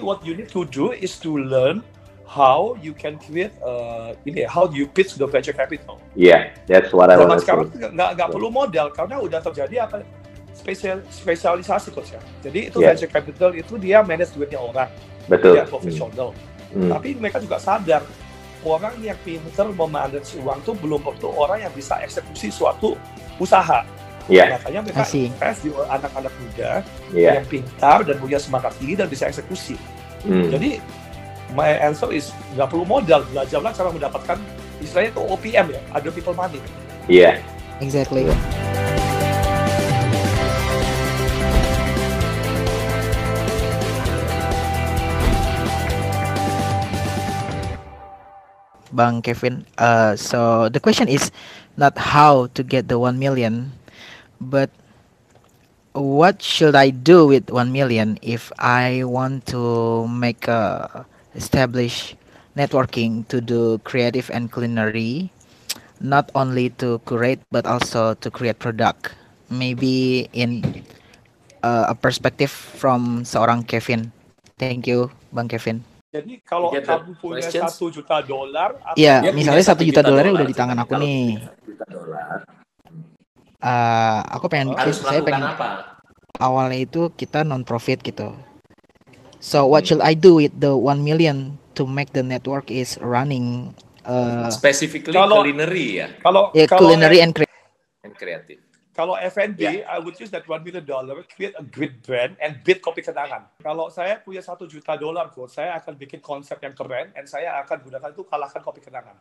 what you need to do is to learn how you can create uh, ini how you pitch the venture capital. Yeah, that's what I want to sekarang nggak nggak perlu modal karena udah terjadi apa spesial spesialisasi coach ya. Jadi itu Yeah. venture capital itu dia manage duitnya orang, Betul. dia profesional. Hmm. Tapi mereka juga sadar orang yang pinter memanage uang tuh belum tentu orang yang bisa eksekusi suatu usaha. Yeah, Makanya mereka invest di anak-anak muda yeah. yang pintar dan punya semangat tinggi dan bisa eksekusi. Hmm. Jadi my answer is nggak perlu modal, belajarlah cara mendapatkan istilahnya itu OPM ya, other people money. Yeah. Exactly. Bang Kevin, uh, so the question is not how to get the 1 million, but what should I do with 1 million if I want to make a establish networking to do creative and culinary? Not only to curate but also to create product. Maybe in uh, a perspective from seorang Kevin. Thank you Bang Kevin. Jadi kalau You kamu punya satu juta dolar, atau Iya, misalnya satu juta dolarnya udah di tangan aku nih. punya juta dolar Uh, aku pengen harus saya pengen apa? awalnya itu kita non profit gitu so what should I do with the 1 million to make the network is running uh, Specifically Kalau- culinary ya kalau yeah, kalau culinary and creative and kreatif. kalau F&B, Ya. I would use that one million dollar, create a great brand and build kopi kenangan. Kalau saya punya satu juta dolar, saya akan bikin konsep yang keren, and saya akan gunakan itu kalahkan kopi kenangan.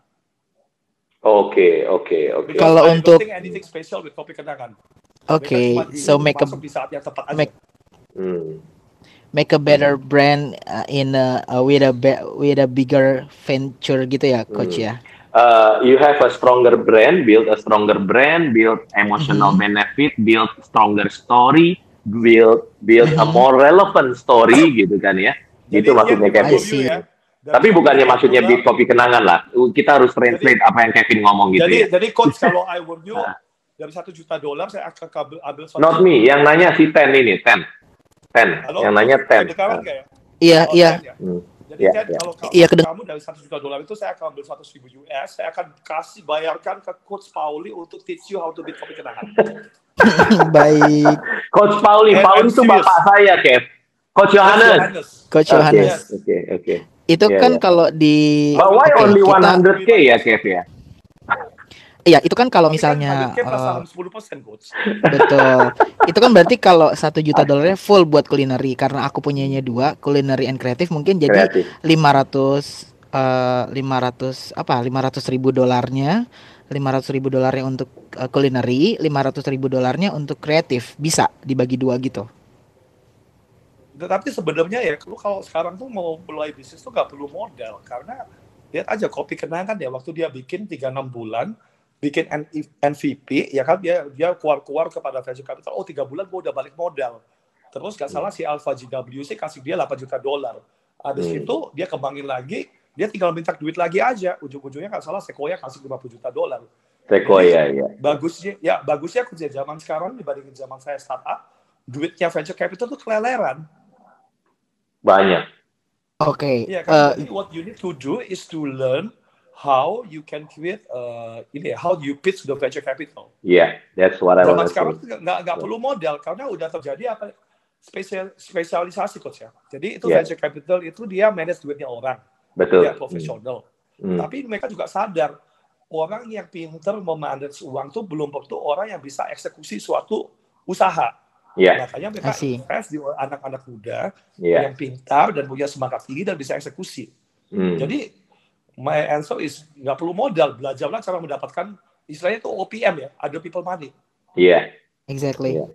Oke, oke, oke. Kalau untuk- anything special with kopi kenangan. okay cuma di- so make a di saat yang tepat aja. make- Hmm. make a better brand uh, in a, uh, with a be- with a bigger venture gitu ya coach Hmm. ya Uh, you have a stronger brand, build a stronger brand, build emotional Mhm. benefit, build stronger story, build build a Mhm. more relevant story gitu kan ya. Jadi Itu maksudnya Kevin. Ya, Tapi bukannya maksudnya beat kopi kenangan lah. Kita harus translate apa yang Kevin ngomong gitu Jadi, ya. jadi coach kalau I were you Ah. dari satu juta dolar saya akan kabel, ambil satu. Not me, yang nanya si Ten ini, Ten. Ten, Halo, yang nanya Ten. ya? iya Oh, iya Ten ya? Hmm. Jadi Iya, Ted, iya. kalau kamu, kedeng- kamu dari satu juta dolar itu saya akan ambil seratus ribu US, saya akan kasih bayarkan ke Coach Pauli untuk teach you how to beat kopi kenangan. baik Coach Pauli, Pauli itu bapak saya, Kev. Coach Johannes. Johannes. coach Oke, Johannes Oke, oke. Itu Iya, kan iya. kalau di But why Oke, only kita- 100k ya, Kev ya? iya itu kan kalau kan misalnya plus uh, saham 10% Coach. Betul. Itu kan berarti kalau satu juta dolarnya full buat culinary karena aku punyanya dua culinary and kreatif mungkin jadi Kreatif. 500 eh 500 apa 500 ribu dolarnya 500 ribu dolarnya untuk eh, culinary 500 ribu dolarnya untuk kreatif bisa dibagi dua gitu Tapi sebenarnya ya, lu kalau sekarang tuh mau mulai bisnis tuh nggak perlu modal. Karena lihat aja kopi kenangan ya waktu dia bikin 3-6 bulan bikin MVP ya kan dia dia keluar-keluar kepada venture capital oh tiga bulan gua udah balik modal. Terus gak salah si Alpha GWC kasih dia 8 juta dolar. Habis Hmm. itu dia kembangin lagi dia tinggal minta duit lagi aja. Ujung-ujungnya gak salah Sequoia kasih 50 juta dolar. Sequoia, ya. bagusnya ya bagusnya kerja zaman sekarang dibandingin zaman saya startup duitnya venture capital tuh keleleran Banyak. oke Iya eh, kan, jadi what you need to do is to learn how you can create uh, ini how you pitch the venture capital. Yeah, that's what I Zaman want to sekarang nggak nggak perlu modal karena udah terjadi apa spesial spesialisasi coach ya. Jadi itu Iya. venture capital itu dia manage duitnya orang, Betul. dia profesional. Hmm. Tapi mereka juga sadar orang yang pinter memanage uang tuh belum tentu orang yang bisa eksekusi suatu usaha. Yeah, Makanya mereka invest di anak-anak muda yeah. yang pintar dan punya semangat tinggi dan bisa eksekusi. Hmm. Jadi my answer is nggak perlu modal, belajarlah cara mendapatkan istilahnya itu OPM ya, other people money. Yeah. exactly Iya.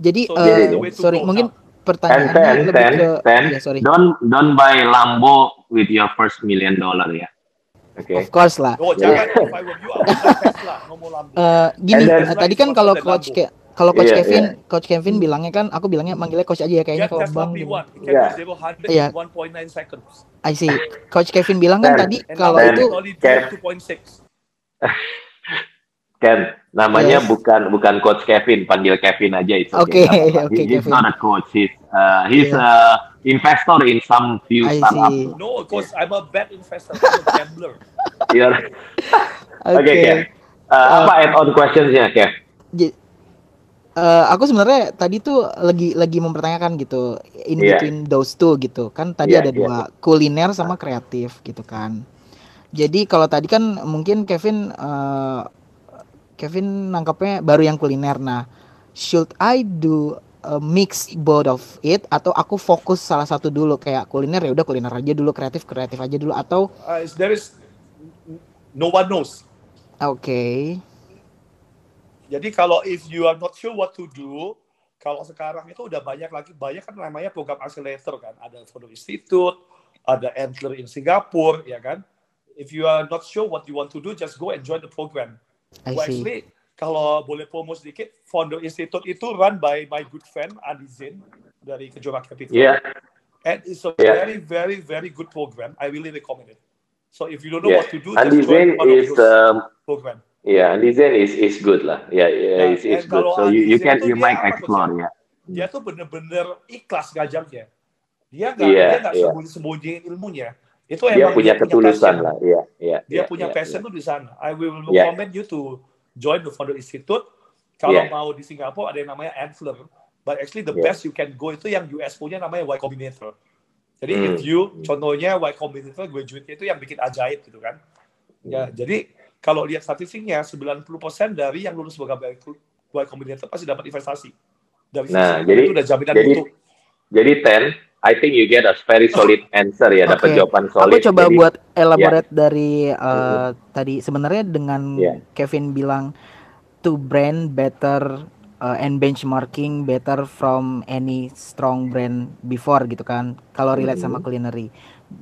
jadi So, eh, to sorry mungkin now. And pertanyaannya ten, lebih ten, ke ten. ya sorry Don't don't buy Lambo with your first million dollar ya. Oke. of course lah Oh jangan, if I were you, I would buy Tesla, no more Lambo. Eh, gini, then- eh, tadi kan kalau coach kayak kalau coach Iya, Kevin, iya. coach Kevin bilangnya kan, aku bilangnya manggilnya coach aja ya kayaknya kalau bang. P1, it can Yeah. be 0 100 Iya. 1.9 seconds. I see. Coach Kevin bilang kan tadi kalau itu only Ken. 2.6. Ken, Namanya Yes. bukan bukan coach Kevin, panggil Kevin aja itu. Oke, oke, He's Kevin. not a coach. He's uh, he's Yeah. a investor in some few I startups. see. No, coach, I'm a bad investor. I'm a gambler. You're- Oke. Oke, Kev. Uh, apa add-on questions-nya, Kev? Eh, aku sebenarnya tadi tuh lagi lagi mempertanyakan gitu in Iya. between those two gitu kan tadi Iya, ada iya. dua kuliner sama kreatif gitu kan jadi kalau tadi kan mungkin Kevin eh, Kevin nangkapnya baru yang kuliner nah should I do a mix both of it atau aku fokus salah satu dulu kayak kuliner ya udah kuliner aja dulu kreatif kreatif aja dulu atau Uh, is- there is no one knows. oke Jadi kalau if you are not sure what to do, kalau sekarang itu udah banyak lagi banyak kan namanya program accelerator kan, ada Founder Institute, ada Antler in Singapore, ya kan. If you are not sure what you want to do, just go and join the program. I Well, see actually, kalau boleh promo sedikit, Founder Institute itu run by my good friend Andi Zain dari Kejora Capital. Yeah. And it's a Yeah. very, very, very good program. I really recommend it. So if you don't know Yeah. what to do, Andy just join Zain one of is those um, program. Yeah, Andy Zain is is good lah. Yeah, yeah, Nah, is is good. So you you can you might explore ya. Dia tuh bener-bener ikhlas ngajarnya. Dia nggak Iya, dia nggak iya. sembunyi-sembunyiin ilmunya. Itu Dia emang punya dia ketulusan passion. lah. Iya, iya. Dia iya, punya iya, passion tuh di sana. I will Yeah. recommend you to join the Founder Institute. Kalau Yeah. mau di Singapura ada yang namanya Antler. But actually the Yeah. best you can go itu yang US punya namanya Y Combinator. Jadi Hmm. if you, contohnya Y Combinator graduate itu yang bikin ajaib gitu kan. Ya, jadi kalau lihat statistiknya 90% dari yang lulus program Y Combinator pasti dapat investasi. Dari Nah, jadi- itu udah jaminan jadi- mutu. Jadi Ten, I think you get a very solid answer ya, dapat Oke. jawaban Aku solid. coba Jadi, buat elaborate dari uh, tadi sebenarnya dengan Iya. Kevin bilang to brand better uh, and benchmarking better from any strong brand before gitu kan. Kalau relate sama culinary.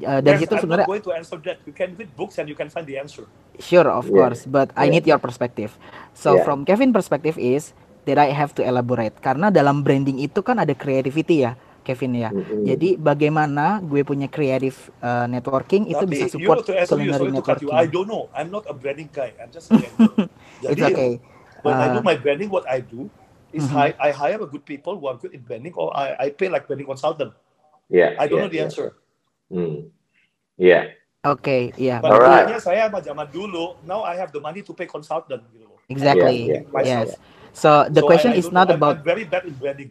Uh, dari Yes, situ I'm sebenarnya not going to answer that. You can read books and you can find the answer. Sure, of Yeah. course, but I Yeah. need your perspective. So Yeah. from Kevin perspective is that I have to elaborate karena dalam branding itu kan ada creativity ya, Kevin ya. Mm-mm. Jadi bagaimana gue punya creative uh, networking itu Tapi bisa you support to answer you, culinary to cut you. networking. I don't know. I'm not a branding guy. I'm just a gambler. It's Jadi okay. when I do Uh, my branding, what I do is Mhm. hi- I hire a good people who are good in branding, or I, I pay like branding consultant. Yeah, I don't yeah, know the yeah. answer. Hmm. Yeah. Oke, iya, But Alright. intinya saya sama zaman dulu, now I have the money to pay consultant. Gitu. loh. exactly. Yeah, yeah. Yes. So the So question I- I is not. I'm- about I'm very bad in branding.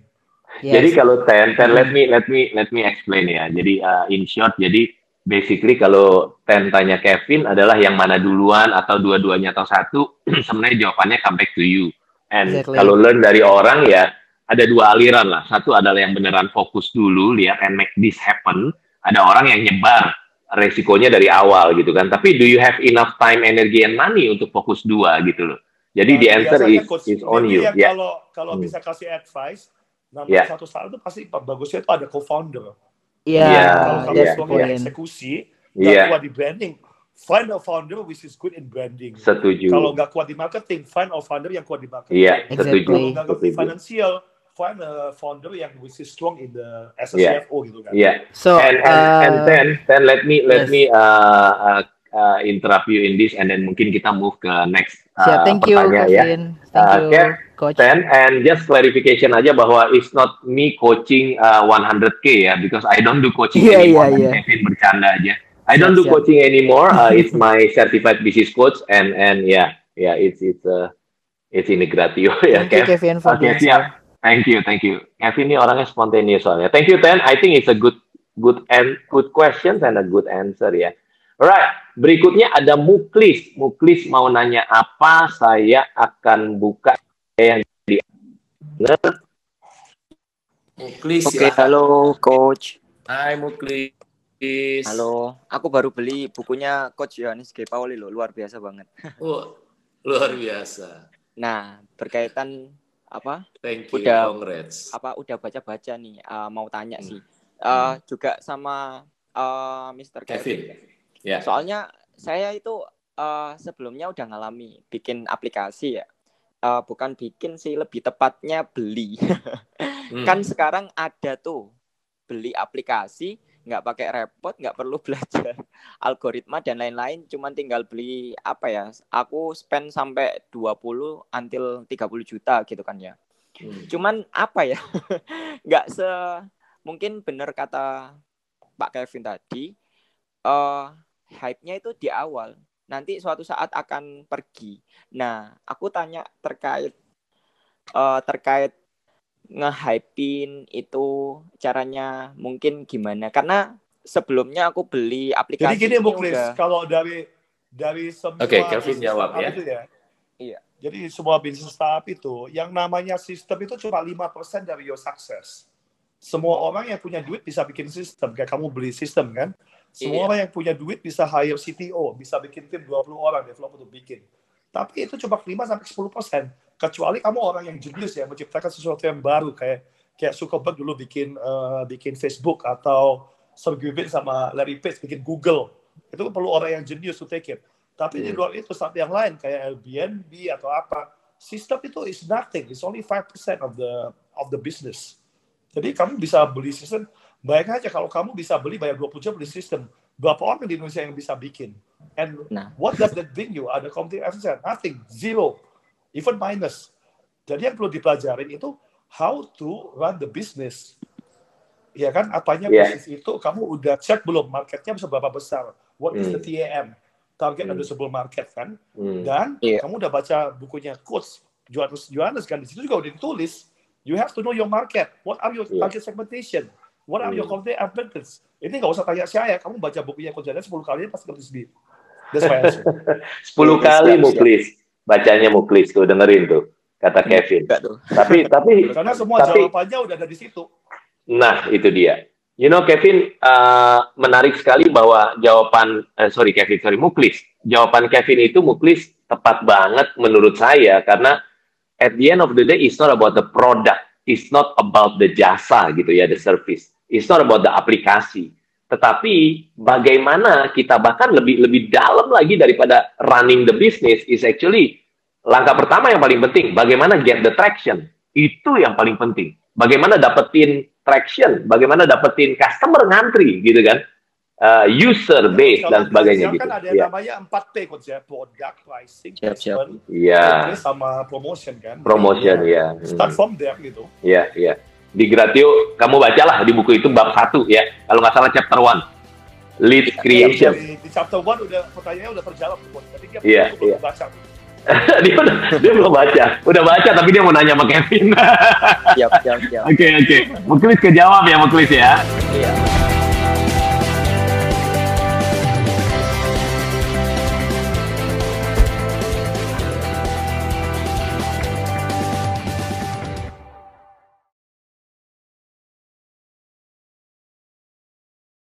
Jadi yes. kalau ten, ten let me let me let me explain ya. Jadi uh, in short, jadi basically kalau ten tanya Kevin adalah yang mana duluan atau dua-duanya atau satu, sebenarnya jawabannya come back to you. And Exactly. kalau learn dari orang ya ada dua aliran lah. Satu adalah yang beneran fokus dulu lihat and make this happen. Ada orang yang nyebar resikonya dari awal gitu kan. Tapi do you have enough time, energy, and money untuk fokus dua gitu loh. Jadi Nah, the answer is coach, is on you. yang Ya. Kalau kalau Hmm. bisa kasih advice, nomor Yeah. satu saat itu pasti bagusnya itu ada co-founder. Iya, Yeah, kalau kamu yeah, point. eksekusi, nggak kuat di branding, find a founder which is good in branding. Setuju. Kalau nggak kuat di marketing, find a founder yang kuat di marketing. Iya, Exactly. setuju. Kalau nggak ngerti Setuju. financial, find a founder yang which is strong in the as a Yeah. CFO gitu kan. Iya. So and and, and uh, then then let me let yes. me uh, uh, uh, interrupt you in this and then mungkin kita move ke next uh, siap, thank you pertanyaan ya. Kevin. Thank Uh, you Kev, coach. Then and just clarification aja bahwa it's not me coaching uh, 100k ya because I don't do coaching Iya, anymore. Dan iya. Kevin bercanda aja. I don't do siap. coaching anymore. Uh, it's my certified business coach and and yeah yeah it's it's uh, it's integratio ya Thank you Kev. Kevin for answer. siap. Thank you, thank you. Kevin ini orangnya spontaneous soalnya. Thank you, Ten. I think it's a good, good and good questions and a good answer ya. Alright, berikutnya ada Muklis. Muklis mau nanya apa? Saya akan buka yang di. Muklis Oke, silahkan. halo coach. Hai Muklis. Halo, aku baru beli bukunya Coach Yohanes G. Pauli loh, luar biasa banget. Oh, luar biasa. Nah, berkaitan apa? Thank you. Udah. Congrats. Apa udah baca-baca nih? eh, mau tanya Hmm. sih. Eh, juga sama eh, Mr. Kevin. Kevin. Ya. Soalnya saya itu eh, sebelumnya udah ngalami bikin aplikasi ya. Eh, bukan bikin sih, lebih tepatnya beli. Hmm. kan sekarang ada tuh beli aplikasi nggak pakai repot nggak perlu belajar algoritma dan lain-lain. Cuman tinggal beli apa ya aku spend sampai 20 until 30 juta gitu kan ya. Hmm. cuman apa ya nggak se mungkin bener kata Pak Kevin tadi eh hype-nya itu di awal. Nanti suatu saat akan pergi. Nah aku tanya terkait eh terkait nge-hypein itu caranya mungkin gimana karena sebelumnya aku beli aplikasi Jadi gini ini Bu Chris, udah- kalau dari dari semua Oke, Kelvin bisnis jawab ya. itu ya. Iya. Jadi semua bisnis startup itu yang namanya sistem itu cuma 5% dari your success. Semua orang yang punya duit bisa bikin sistem, kayak kamu beli sistem kan. Semua Iya. orang yang punya duit bisa hire CTO, bisa bikin tim 20 orang developer untuk bikin. Tapi itu cuma 5 sampai 10%. Kecuali kamu orang yang jenius ya menciptakan sesuatu yang baru kayak kayak Zuckerberg dulu bikin eh, bikin Facebook atau Sergey Brin sama Larry Page bikin Google. Itu perlu orang yang jenius to take it. Tapi di Hmm. luar itu saat yang lain kayak Airbnb atau apa, sistem itu is nothing. It's only 5% of the of the business. Jadi kamu bisa beli sistem, bayangkan aja kalau kamu bisa beli bayar 20 juta beli sistem, berapa orang di Indonesia yang bisa bikin? And Nah. what does that bring you? Ada competitive advantage? Nothing, zero, even minus. Jadi yang perlu dipelajarin itu how to run the business. Ya kan, apanya Yeah. bisnis itu kamu udah cek belum marketnya bisa berapa besar? What is Hmm. the TAM? Target Hmm. addressable market kan? Hmm. Dan Iya. kamu udah baca bukunya Coach Johannes Johannes kan di situ juga udah ditulis. You have to know your market. What are your Iya. target segmentation? What are your Hmm. competitive advantage? Ini nggak usah tanya saya. Kamu baca bukunya Coach Johannes 10 kali pasti ngerti sendiri. That's my answer. 10 Iya, kali Muklis. Bacanya Muklis tuh dengerin tuh kata Kevin. Enggak tuh. Tapi tapi Karena semua Tapi- jawabannya udah ada di situ. Nah, itu dia. You know, Kevin, uh, menarik sekali bahwa jawaban, eh, sorry Kevin, sorry, Muklis. Jawaban Kevin itu Muklis tepat banget menurut saya, karena at the end of the day, it's not about the product. It's not about the jasa gitu ya, the service. It's not about the aplikasi. Tetapi bagaimana kita bahkan lebih lebih dalam lagi daripada running the business is actually langkah pertama yang paling penting. Bagaimana get the traction. Itu yang paling penting. Bagaimana dapetin traction, bagaimana dapetin customer ngantri gitu kan. Uh, user base Kalau dan sebagainya gitu. kan ada yang Iya. namanya 4P Coach ya. Product, pricing, Siap, siap. placement, Iya, sama promotion kan. promotion ya. Start Hmm. from there gitu. Iya, iya. Di Gratio, kamu bacalah di buku itu bab satu ya. Kalau nggak salah chapter one. Lead creation. Di, di chapter 1 udah pertanyaannya udah terjawab. Jadi dia Iya, belum iya. baca. dia, udah, dia belum baca. Udah baca tapi dia mau nanya sama Kevin. Siap, siap, siap. Oke, oke. Muklis kejawab ya, Muklis ya. Iya.